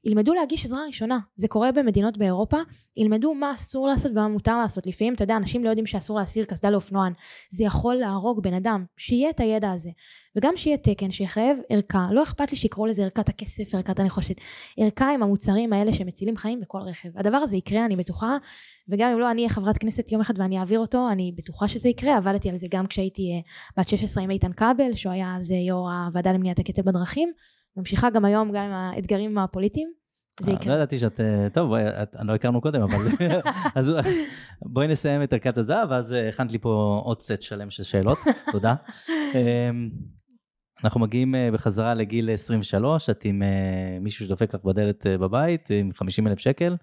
ילמדו להגיש עזרה ראשונה. זה קורה במדינות באירופה, ילמדו מה אסור לעשות ומה מותר לעשות. לפעמים, אתה יודע, אנשים לא יודעים שאסור להסיר קסדה לאופנוען. זה יכול להרוג בן אדם. שיהיה את הידע הזה. וגם שיהיה תקן שיחייב ערכה. לא אכפת לי שיקראו לזה ערכת הכסף, ערכת הנחושת. ערכה עם המוצרים האלה שמצילים חיים בכל רכב. הדבר הזה יקרה, אני בטוחה, וגם אם לא אני אהיה חברת כנסת יום אחד ואני אעביר אותו, אני בטוחה שזה יקרה, עבדתי על זה גם כשהייתי אה, בת 16 עם איתן כבל, שהוא היה אז אה, יו"ר הוועדה למניעת הקטל בדרכים, ממשיכה גם היום גם עם האתגרים הפוליטיים, זה
אה, לא
יקרה.
ידעתי שאת... אה, טוב, בואי, את- לא הכרנו קודם, אבל... אז בואי נסיים את ערכת הזהב, ואז אה, הכנת לי פה עוד סט שלם של שאלות. תודה. אמ, אנחנו מגיעים אה, בחזרה לגיל 23, את עם אה, מישהו שדופק לך בדלת אה, בבית, עם 50 אלף שקל,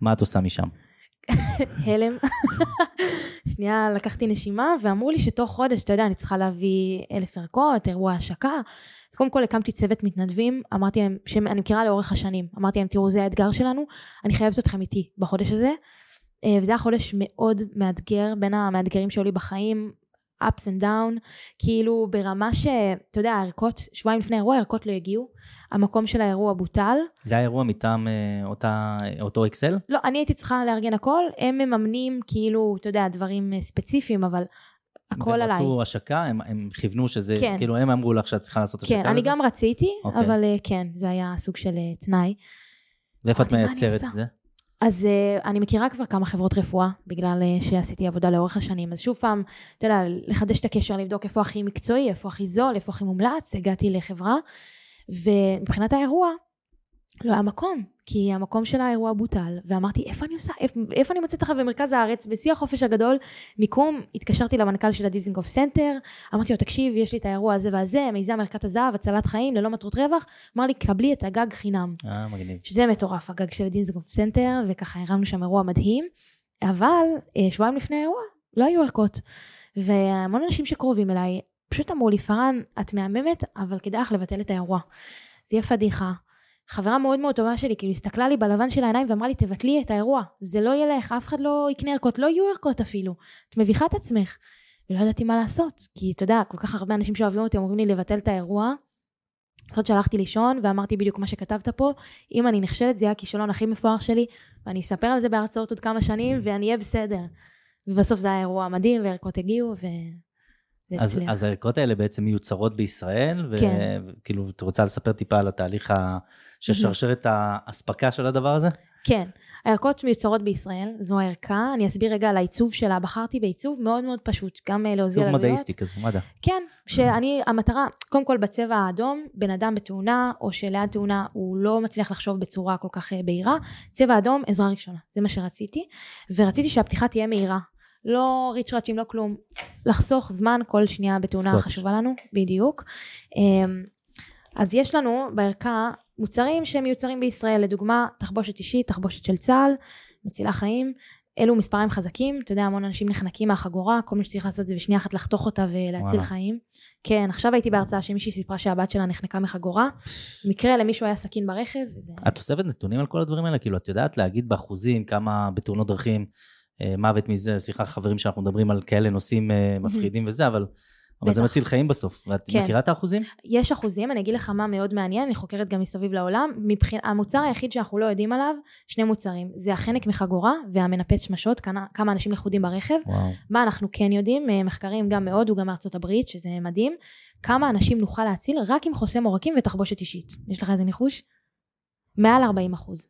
מה את עושה משם?
הלם. שנייה לקחתי נשימה ואמרו לי שתוך חודש, אתה יודע, אני צריכה להביא אלף ערכות, אירוע השקה. אז קודם כל הקמתי צוות מתנדבים, אמרתי להם, שאני מכירה לאורך השנים, אמרתי להם, תראו, זה האתגר שלנו, אני חייבת אתכם איתי בחודש הזה. אה, וזה היה חודש מאוד מאתגר, בין המאתגרים שהיו לי בחיים, ups and down, כאילו ברמה שאתה יודע, הערכות, שבועיים לפני האירוע, הערכות לא הגיעו, המקום של האירוע בוטל,
זה היה אירוע מטעם אה, אותה- אותו אקסל?
לא, אני הייתי צריכה לארגן הכל, הם מממנים כאילו, אתה יודע, דברים אה, ספציפיים, אבל הכל
והם
עליי.
רצו השקה, הם, הם כיוונו שזה,
כן.
כאילו הם אמרו לך שאת צריכה לעשות השקה
כן, אני
לזה?
גם רציתי,
אוקיי.
אבל אה, כן, זה היה סוג של אה, תנאי.
ואיפה את
אני
מייצרת? את זה?
אז uh, אני מכירה כבר כמה חברות רפואה, בגלל uh, שעשיתי עבודה לאורך השנים. אז שוב פעם, אתה יודע, לחדש את הקשר, לבדוק איפה הכי מקצועי, איפה הכי זול, איפה הכי מומלץ, הגעתי לחברה. ומבחינת האירוע, לא היה מקום, כי המקום של האירוע בוטל, ואמרתי, איפה אני עושה, איפה, איפה אני מוצאת לך במרכז הארץ, בשיא החופש הגדול, מיקום, התקשרתי למנכ"ל של הדיזינגוף סנטר, אמרתי לו, תקשיב, יש לי את האירוע הזה והזה, מיזם ערכת הזהב, הצלת חיים, ללא מטרות רווח, אמר לי, קבלי את הגג חינם.
אה, מגניב.
שזה מטורף, הגג של הדיזינגוף סנטר, וככה הרמנו שם אירוע מדהים, אבל אה, שבועיים לפני האירוע לא היו ערכות. והמון אנשים שקרובים אליי פשוט אמרו לי, פארן, את מהממת, אבל כדאי לך לבטל את האירוע. זה יהיה פדיחה. חברה מאוד מאוד טובה שלי, כאילו הסתכלה לי בלבן של העיניים ואמרה לי, תבטלי את האירוע, זה לא ילך, אף אחד לא יקנה ערכות, לא יהיו ערכות אפילו. את מביכה את עצמך. ולא ידעתי מה לעשות, כי אתה יודע, כל כך הרבה אנשים שאוהבים אותי אומרים לי לבטל את האירוע. חושבת שהלכתי לישון ואמרתי בדיוק מה שכתבת פה, אם אני נכשלת זה יהיה הכישלון הכי מפואר שלי, ואני אספר על זה בהרצאות עוד כמה שנים, ואני אהיה בסדר. ובסוף זה היה אירוע מדהים, וערכות הגיעו, וזה
אז. אז הערכות האלה בעצם מיוצרות בישראל,
כן.
וכאילו, את רוצה לספר טיפה על התהליך ה... של שרשרת האספקה של הדבר הזה?
כן, הערכות מיוצרות בישראל, זו הערכה, אני אסביר רגע על העיצוב שלה, בחרתי בעיצוב מאוד מאוד פשוט, גם אה, להוזיל
עיצוב
עלויות.
מדעיסטי כזה, מדע.
כן, שאני, המטרה, קודם כל בצבע האדום, בן אדם בתאונה, או שליד תאונה הוא לא מצליח לחשוב בצורה כל כך אה, בהירה, צבע אדום, עזרה ראשונה, זה מה שרציתי, ורציתי שהפתיחה תהיה מהירה. לא ריצ'ראצ'ים, לא כלום. לחסוך זמן כל שנייה בתאונה
סקוץ'.
חשובה לנו, בדיוק. אמ, אז יש לנו בערכה מוצרים שמיוצרים בישראל, לדוגמה תחבושת אישית, תחבושת של צה"ל, מצילה חיים. אלו מספרים חזקים, אתה יודע, המון אנשים נחנקים מהחגורה, כל מה שצריך לעשות זה בשנייה אחת לחתוך אותה ולהציל
וואלה.
חיים. כן, עכשיו הייתי בהרצאה שמישהי סיפרה שהבת שלה נחנקה מחגורה, מקרה למישהו היה סכין ברכב, וזה...
את אוספת נתונים על כל הדברים האלה? כאילו, את יודעת להגיד באחוזים כמה בתאונות דרכים, מוות מזה, סליחה חברים שאנחנו מדברים על כאלה נושאים אה, מפחידים וזה, אבל, אבל זה. מציל חיים בסוף. ואת
כן.
מכירה את האחוזים?
יש אחוזים, אני אגיד לך מה מאוד מעניין, אני חוקרת גם מסביב לעולם. מבחינ... המוצר היחיד שאנחנו לא יודעים עליו, שני מוצרים, זה החנק מחגורה והמנפץ שמשות, כמה, כמה אנשים לכודים ברכב.
וואו.
מה אנחנו כן יודעים, אה, מחקרים גם מהודו, גם מארצות הברית, שזה מדהים, כמה אנשים נוכל להציל רק עם חוסם עורקים ותחבושת אישית. יש לך איזה ניחוש? מעל 40 אחוז.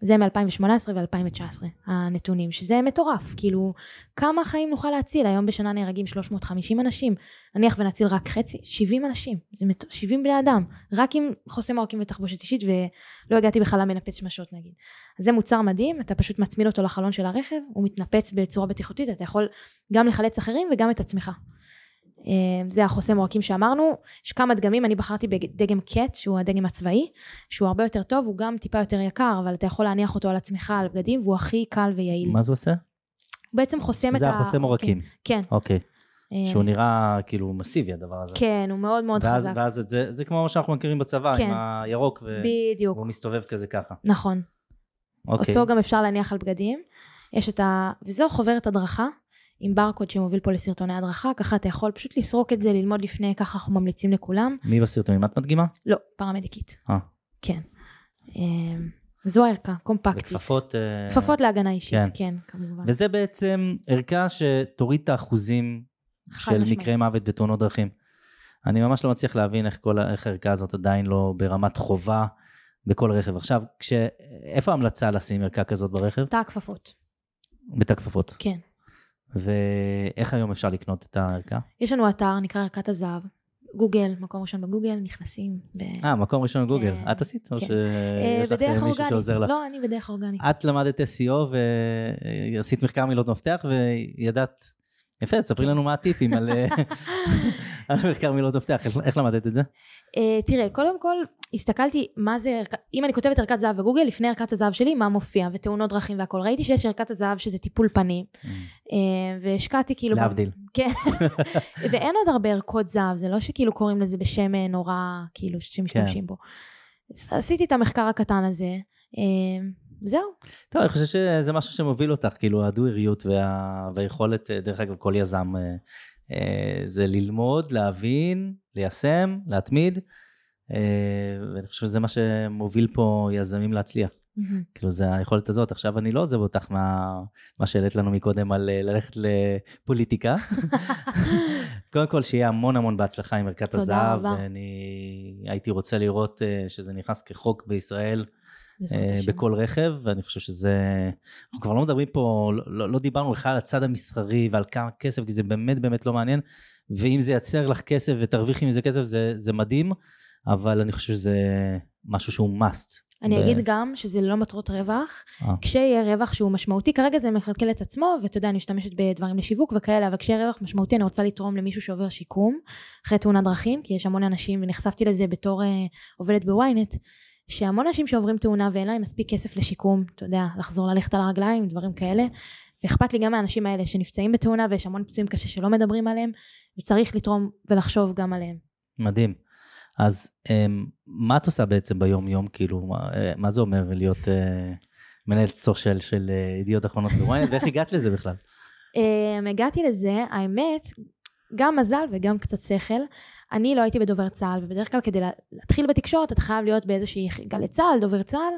זה מ-2018 ו-2019, הנתונים, שזה מטורף, כאילו, כמה חיים נוכל להציל? היום בשנה נהרגים 350 אנשים, נניח ונציל רק חצי, 70 אנשים, זה מט... 70 בני אדם, רק עם חוסם עורקים ותחבושת אישית, ולא הגעתי בכלל למנפץ שמשות נגיד. זה מוצר מדהים, אתה פשוט מצמיד אותו לחלון של הרכב, הוא מתנפץ בצורה בטיחותית, אתה יכול גם לחלץ אחרים וגם את עצמך. אה, זה החוסם עורקים שאמרנו, יש כמה דגמים, אני בחרתי בדגם קט, שהוא הדגם הצבאי, שהוא הרבה יותר טוב, הוא גם טיפה יותר יקר, אבל אתה יכול להניח אותו על עצמך, על בגדים, והוא הכי קל ויעיל.
מה זה עושה?
הוא בעצם חוסם את
זה
ה...
החוסם עורקים.
כן,
אוקיי.
אה,
שהוא נראה כאילו מסיבי הדבר הזה.
כן, הוא מאוד מאוד
ואז,
חזק.
ואז זה, זה כמו מה שאנחנו מכירים בצבא,
כן.
עם הירוק, ו-
בדיוק,
והוא מסתובב כזה ככה.
נכון.
אוקיי.
אותו גם אפשר להניח על בגדים. יש את ה... וזהו חוברת הדרכה, עם ברקוד שמוביל פה לסרטוני הדרכה, ככה אתה יכול פשוט לסרוק את זה, ללמוד לפני, ככה אנחנו ממליצים לכולם.
מי בסרטונים? את מדגימה?
לא, פרמדיקית.
אה.
כן. אמ, זו הערכה, קומפקטית.
וכפפות... אה,
כפפות להגנה אישית,
כן.
כן, כמובן.
וזה בעצם ערכה שתוריד את האחוזים של
משמעית.
מקרי מוות בתאונות דרכים. אני ממש לא מצליח להבין איך, כל, איך הערכה הזאת עדיין לא ברמת חובה בכל רכב. עכשיו, כש... איפה ההמלצה לשים ערכה כזאת ברכב?
תא הכפפות,
בתא כפפות.
כן.
ואיך היום אפשר לקנות את הערכה?
יש לנו אתר, נקרא ערכת הזהב. גוגל, מקום ראשון בגוגל, נכנסים. ב-
אה, מקום ראשון גוגל.
כן.
את עשית? או
כן.
שיש
אה,
לך
בדרך
מישהו
אורגנית.
שעוזר לך?
לא, אני בדרך אורגנית.
את למדת SEO ועשית מחקר מילות מפתח וידעת, יפה, תספרי לנו מה הטיפים על, אה, על מחקר מילות מפתח, איך, איך למדת את זה?
אה, תראה, קודם כל, הסתכלתי מה זה, אם אני כותבת ערכת זהב בגוגל, לפני ערכת הזהב שלי, מה מופיע, ותאונות דרכים והכל. ראיתי שיש ערכת הזהב שזה טיפול פנים, אה, והשקעתי כאילו...
להבדיל.
כן. ואין עוד הרבה ערכות זהב, זה לא שכאילו קוראים לזה בשם נורא, כאילו, שמשתמשים בו. אז עשיתי את המחקר הקטן הזה, זהו.
טוב, אני חושב שזה משהו שמוביל אותך, כאילו הדו-עיריות וה... והיכולת, אה, דרך אגב, כל יזם, אה, אה, זה ללמוד, להבין, ליישם, להתמיד, ואני חושב שזה מה שמוביל פה יזמים להצליח.
מהמם.
כאילו זה היכולת הזאת. עכשיו אני לא עוזב אותך מה, מה שהעלית לנו מקודם על ללכת לפוליטיקה. קודם כל שיהיה המון המון בהצלחה עם ערכת הזהב. ואני הייתי רוצה לראות שזה נכנס כחוק בישראל. בכל רכב, ואני חושב שזה, אנחנו כבר לא מדברים פה, לא, לא דיברנו בכלל על הצד המסחרי ועל כמה כסף, כי זה באמת באמת לא מעניין, ואם זה ייצר לך כסף ותרוויחי מזה כסף זה, זה מדהים, אבל אני חושב שזה משהו שהוא must.
אני
ב-
אגיד גם שזה לא מטרות רווח,
אה.
כשיהיה רווח שהוא משמעותי, כרגע זה מכלכל את עצמו, ואתה יודע, אני משתמשת בדברים לשיווק וכאלה, אבל כשיהיה רווח משמעותי, אני רוצה לתרום למישהו שעובר שיקום, אחרי תאונת דרכים, כי יש המון אנשים, ונחשפתי לזה בתור אה, עובדת בוויינט, שהמון אנשים שעוברים תאונה ואין להם מספיק כסף לשיקום, אתה יודע, לחזור ללכת על הרגליים, דברים כאלה, ואכפת לי גם מהאנשים האלה שנפצעים בתאונה, ויש המון פצועים קשה שלא מדברים עליהם, וצריך לתרום ולחשוב גם עליהם.
מדהים. אז אמ, מה את עושה בעצם ביום יום, כאילו, מה, אה, מה זה אומר להיות אה, מנהלת סושיאל של אה, ידיעות אחרונות בוויינט, ואיך הגעת לזה בכלל?
Um, הגעתי לזה, האמת, גם מזל וגם קצת שכל. אני לא הייתי בדובר צה"ל, ובדרך כלל כדי לה- להתחיל בתקשורת, אתה חייב להיות באיזושהי גלי צה"ל, דובר צה"ל.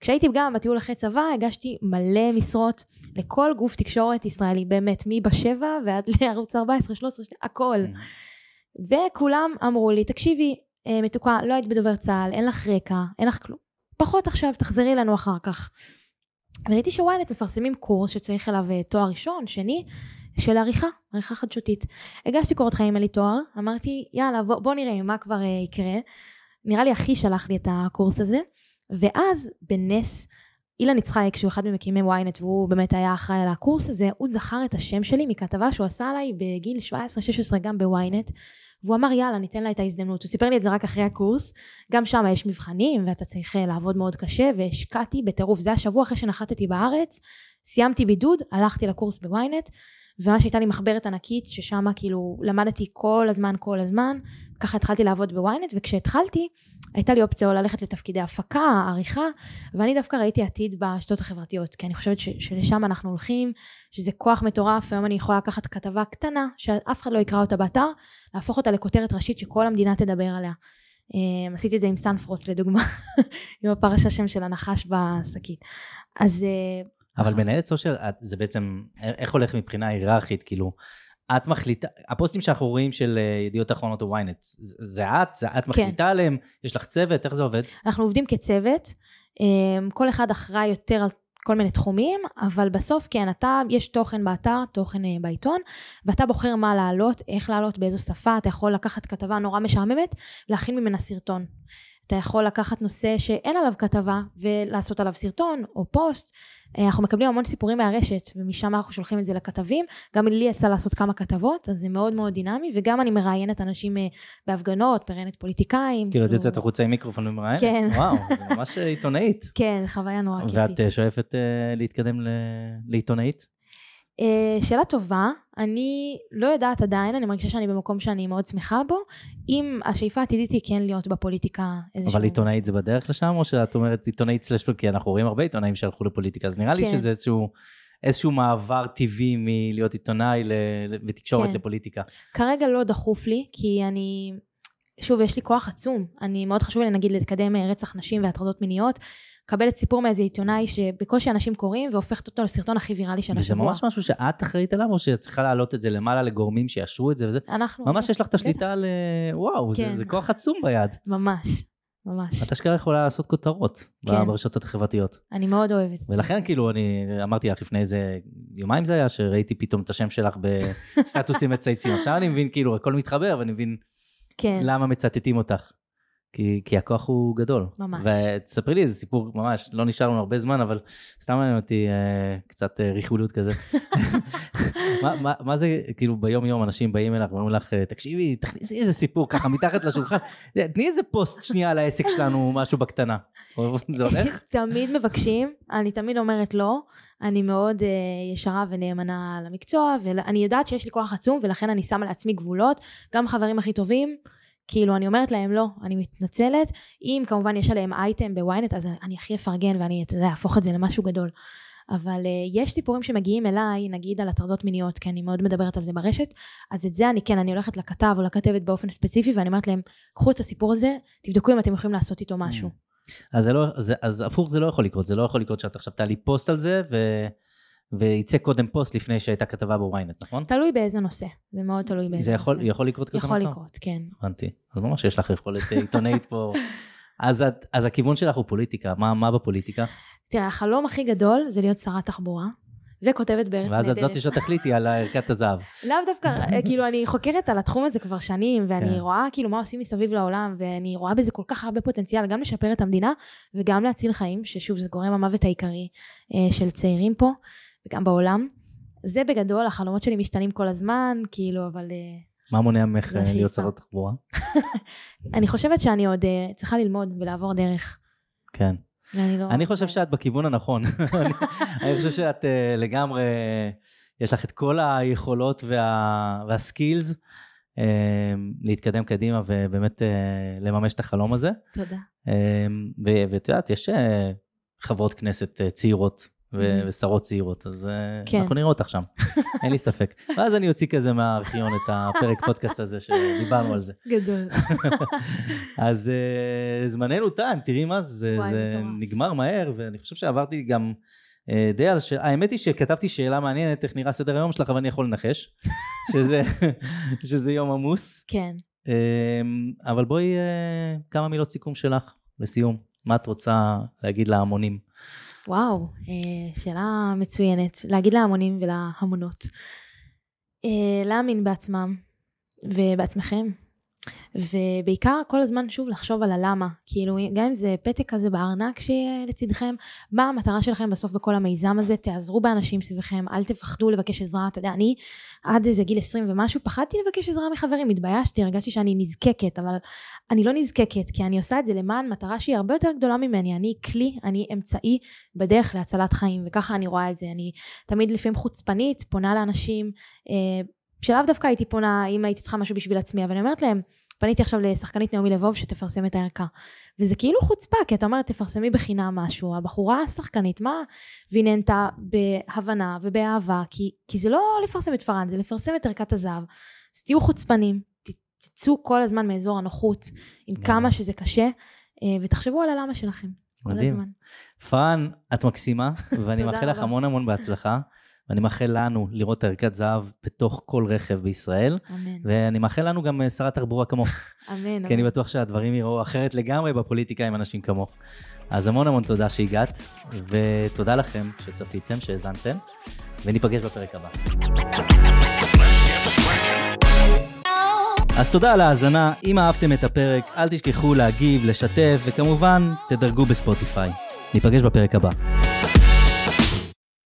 כשהייתי גם בטיול אחרי צבא, הגשתי מלא משרות לכל גוף תקשורת ישראלי, באמת, מבשבע ועד לערוץ 14, 13, הכל. וכולם אמרו לי, תקשיבי, אה, מתוקה, לא היית בדובר צה"ל, אין לך רקע, אין לך כלום. פחות עכשיו, תחזרי אלינו אחר כך. וראיתי שוויינט מפרסמים קורס שצריך אליו אה, תואר ראשון, שני, של עריכה, עריכה חדשותית. הגשתי קורות חיים, אין לי תואר, אמרתי, יאללה, בוא, בוא נראה מה כבר אה, יקרה. נראה לי אחי שלח לי את הקורס הזה, ואז בנס, אילן יצחק, שהוא אחד ממקימי ynet והוא באמת היה אחראי על הקורס הזה, הוא זכר את השם שלי מכתבה שהוא עשה עליי בגיל 17-16 גם בוויינט, והוא אמר יאללה ניתן לה את ההזדמנות, הוא סיפר לי את זה רק אחרי הקורס, גם שם יש מבחנים ואתה צריך אה, לעבוד מאוד קשה והשקעתי בטירוף, זה השבוע אחרי שנחתתי בארץ, סיימתי בידוד, הלכתי לקורס בוויינט, וממש הייתה לי מחברת ענקית ששם כאילו למדתי כל הזמן כל הזמן, ככה התחלתי לעבוד בוויינט וכשהתחלתי הייתה לי אופציה או ללכת לתפקידי הפקה, עריכה, ואני דווקא ראיתי עתיד ברשתות החברתיות, כי אני חושבת שלשם אנחנו הולכים, שזה כוח מטורף, היום אני יכולה לקחת כתבה קטנה, שאף אחד לא יקרא אותה באתר, להפוך אותה לכותרת ראשית שכל המדינה תדבר עליה. Um, עשיתי את זה עם סנפרוסט לדוגמה, עם הפרשה שם של הנחש בשקית. אז uh,
אבל. מנהלת סושיאל, זה בעצם, איך הולך מבחינה היררכית, כאילו, את מחליטה, הפוסטים שאנחנו רואים של אה, ידיעות אחרונות או ynet, זה זה את? זה
כן.
את מחליטה עליהם? יש לך צוות? איך זה עובד?
אנחנו עובדים כצוות, um, כל אחד אחראי יותר על כל מיני תחומים, אבל בסוף כן, אתה, יש תוכן באתר, תוכן uh, בעיתון, ואתה בוחר מה לעלות, איך לעלות, באיזו שפה, אתה יכול לקחת כתבה נורא משעממת, להכין ממנה סרטון. אתה יכול לקחת נושא שאין עליו כתבה ולעשות עליו סרטון או פוסט. אה, אנחנו מקבלים המון סיפורים מהרשת ומשם אנחנו שולחים את זה לכתבים. גם לי יצא לעשות כמה כתבות, אז זה מאוד מאוד דינמי, וגם אני מראיינת אנשים אה, בהפגנות, מראיינת פוליטיקאים.
כאילו, את יוצאת החוצה עם מיקרופון ומראיינת?
כן.
וואו, זה ממש אה, עיתונאית.
כן, חוויה נורא כיפית.
ואת שואפת להתקדם לעיתונאית?
Uh, שאלה טובה, אני לא יודעת עדיין, אני מרגישה שאני במקום שאני מאוד שמחה בו, אם השאיפה העתידית היא כן להיות בפוליטיקה איזשהו...
אבל עיתונאית זה בדרך לשם, או שאת אומרת עיתונאית סלש, כי אנחנו רואים הרבה עיתונאים שהלכו לפוליטיקה, אז נראה כן. לי שזה איזשהו... איזשהו מעבר טבעי מלהיות עיתונאי ותקשורת כן. לפוליטיקה.
כרגע לא דחוף לי, כי אני... שוב, יש לי כוח עצום. אני, מאוד חשוב לי, נגיד, לקדם רצח נשים והטרדות מיניות. מקבלת סיפור מאיזה עיתונאי שבקושי אנשים קוראים והופכת אותו לסרטון הכי ויראלי של
השבוע. וזה ממש משהו שאת אחראית עליו או שאת צריכה להעלות את זה למעלה לגורמים שיאשרו את זה וזה?
אנחנו...
ממש יש לך את השליטה על... וואו, כן. זה, זה כוח עצום ביד.
ממש. ממש.
את אשכרה יכולה לעשות כותרות כן. ברשתות החברתיות.
אני מאוד אוהבת
זה. ולכן כאילו אני אמרתי לך לפני איזה יומיים זה היה, שראיתי פתאום את השם שלך בסטטוסים מצייצים. עכשיו אני מבין כאילו הכל מתחבר ואני מבין כן. למה מצטטים אותך. כי, כי הכוח הוא גדול.
ממש.
ותספרי לי איזה סיפור, ממש, לא נשאר לנו הרבה זמן, אבל סתם מעניין אותי אה, קצת אה, ריחוליות כזה. מה, מה, מה זה, כאילו ביום יום אנשים באים אליך ואומרים לך, תקשיבי, תכניסי איזה סיפור ככה מתחת לשולחן, תני איזה פוסט שנייה על העסק שלנו, משהו בקטנה. זה הולך?
תמיד מבקשים, אני תמיד אומרת לא. אני מאוד uh, ישרה ונאמנה למקצוע, ואני יודעת שיש לי כוח עצום, ולכן אני שמה לעצמי גבולות, גם חברים הכי טובים. כאילו אני אומרת להם לא, אני מתנצלת, אם כמובן יש עליהם אייטם בוויינט אז אני הכי אפרגן ואני, אתה יודע, אהפוך את זה למשהו גדול. אבל uh, יש סיפורים שמגיעים אליי, נגיד על הטרדות מיניות, כי אני מאוד מדברת על זה ברשת, אז את זה אני כן, אני הולכת לכתב או לכתבת באופן ספציפי, ואני אומרת להם, קחו את הסיפור הזה, תבדקו אם אתם יכולים לעשות איתו משהו.
אז, לא, אז, אז הפוך זה לא יכול לקרות, זה לא יכול לקרות שאת עכשיו תעלי פוסט על זה, ו... וייצא קודם פוסט לפני שהייתה כתבה בוויינט, נכון?
תלוי באיזה נושא, זה מאוד תלוי באיזה
זה יכול, נושא. יכול לקרות כזה
מצב? יכול לקרות, כן.
הבנתי. אז ממש יש לך יכולת אה, עיתונאית פה. אז, את, אז הכיוון שלך הוא פוליטיקה, מה, מה בפוליטיקה?
תראה, החלום הכי גדול זה להיות שרת תחבורה. וכותבת בארץ
נהדרת. ואז את זאתי שתחליטי על ערכת הזהב.
לאו דווקא, אה, כאילו אני חוקרת על התחום הזה כבר שנים, ואני כן. רואה כאילו מה עושים מסביב לעולם, ואני רואה בזה כל כך הרבה פוטנציאל, גם לשפר את המדינה, וגם להציל חיים, ששוב זה גורם המוות העיקרי אה, של צעירים פה. וגם בעולם. זה בגדול, החלומות שלי משתנים כל הזמן, כאילו, אבל... אה,
מה מונע ממך אה, להיות שרת תחבורה?
אני חושבת שאני עוד uh, צריכה ללמוד ולעבור דרך.
כן. לא אני חושב שאת בכיוון הנכון. אני חושב שאת לגמרי, יש לך את כל היכולות וה, והסקילס להתקדם קדימה ובאמת לממש את החלום הזה.
תודה.
ואת יודעת, יש חברות כנסת צעירות. ושרות צעירות, אז אה, כן. אנחנו נראה אותך שם, אין לי ספק. ואז אני אוציא כזה מהארכיון את הפרק פודקאסט הזה שדיברנו על זה.
גדול.
אז uh, זמננו תם, תראי מה זה, וואי, זה נגמר מהר, ואני חושב שעברתי גם uh, די על ש... האמת היא שכתבתי שאלה מעניינת, איך נראה סדר היום שלך, אבל אני יכול לנחש, שזה, שזה יום עמוס.
כן.
Uh, אבל בואי, כמה מילות סיכום שלך, לסיום. מה את רוצה להגיד להמונים?
וואו, אה, שאלה מצוינת. להגיד להמונים ולהמונות. אה, להאמין בעצמם ובעצמכם. ובעיקר כל הזמן שוב לחשוב על הלמה, כאילו גם אם זה פתק כזה בארנק שיהיה לצדכם, מה המטרה שלכם בסוף בכל המיזם הזה, תעזרו באנשים סביבכם, אל תפחדו לבקש עזרה, אתה יודע, אני עד איזה גיל 20 ומשהו פחדתי לבקש עזרה מחברים, התביישתי, הרגשתי שאני נזקקת, אבל אני לא נזקקת, כי אני עושה את זה למען מטרה שהיא הרבה יותר גדולה ממני, אני כלי, אני אמצעי בדרך להצלת חיים, וככה אני רואה את זה, אני תמיד לפעמים חוצפנית, פונה לאנשים, אה, שלאו דווקא הייתי פונה אם הייתי צריכה משהו בשביל עצמי, אבל אני אומרת להם, פניתי עכשיו לשחקנית נעמי לבוב שתפרסם את הערכה. וזה כאילו חוצפה, כי אתה אומר, תפרסמי בחינם משהו. הבחורה השחקנית, מה? והיא נהנתה בהבנה ובאהבה, כי, כי זה לא לפרסם את פארן, זה לפרסם את ערכת הזהב. אז תהיו חוצפנים, תצאו כל הזמן מאזור הנוחות, עם כמה שזה קשה, אה, ותחשבו על הלמה שלכם. מדהים.
פארן, את מקסימה, ואני מאחל לך המון המון בהצלחה. ואני מאחל לנו לראות ערכת זהב בתוך כל רכב בישראל.
אמן.
ואני מאחל לנו גם אה, שרת תחבורה כמוך.
אמן.
כי אני בטוח שהדברים יראו אחרת לגמרי בפוליטיקה עם אנשים כמוך. אז המון המון תודה שהגעת, ותודה לכם שצפיתם, שהאזנתם, וניפגש בפרק הבא. אז תודה על ההאזנה, אם אהבתם את הפרק, אל תשכחו להגיב, לשתף, וכמובן, תדרגו בספוטיפיי. ניפגש בפרק הבא.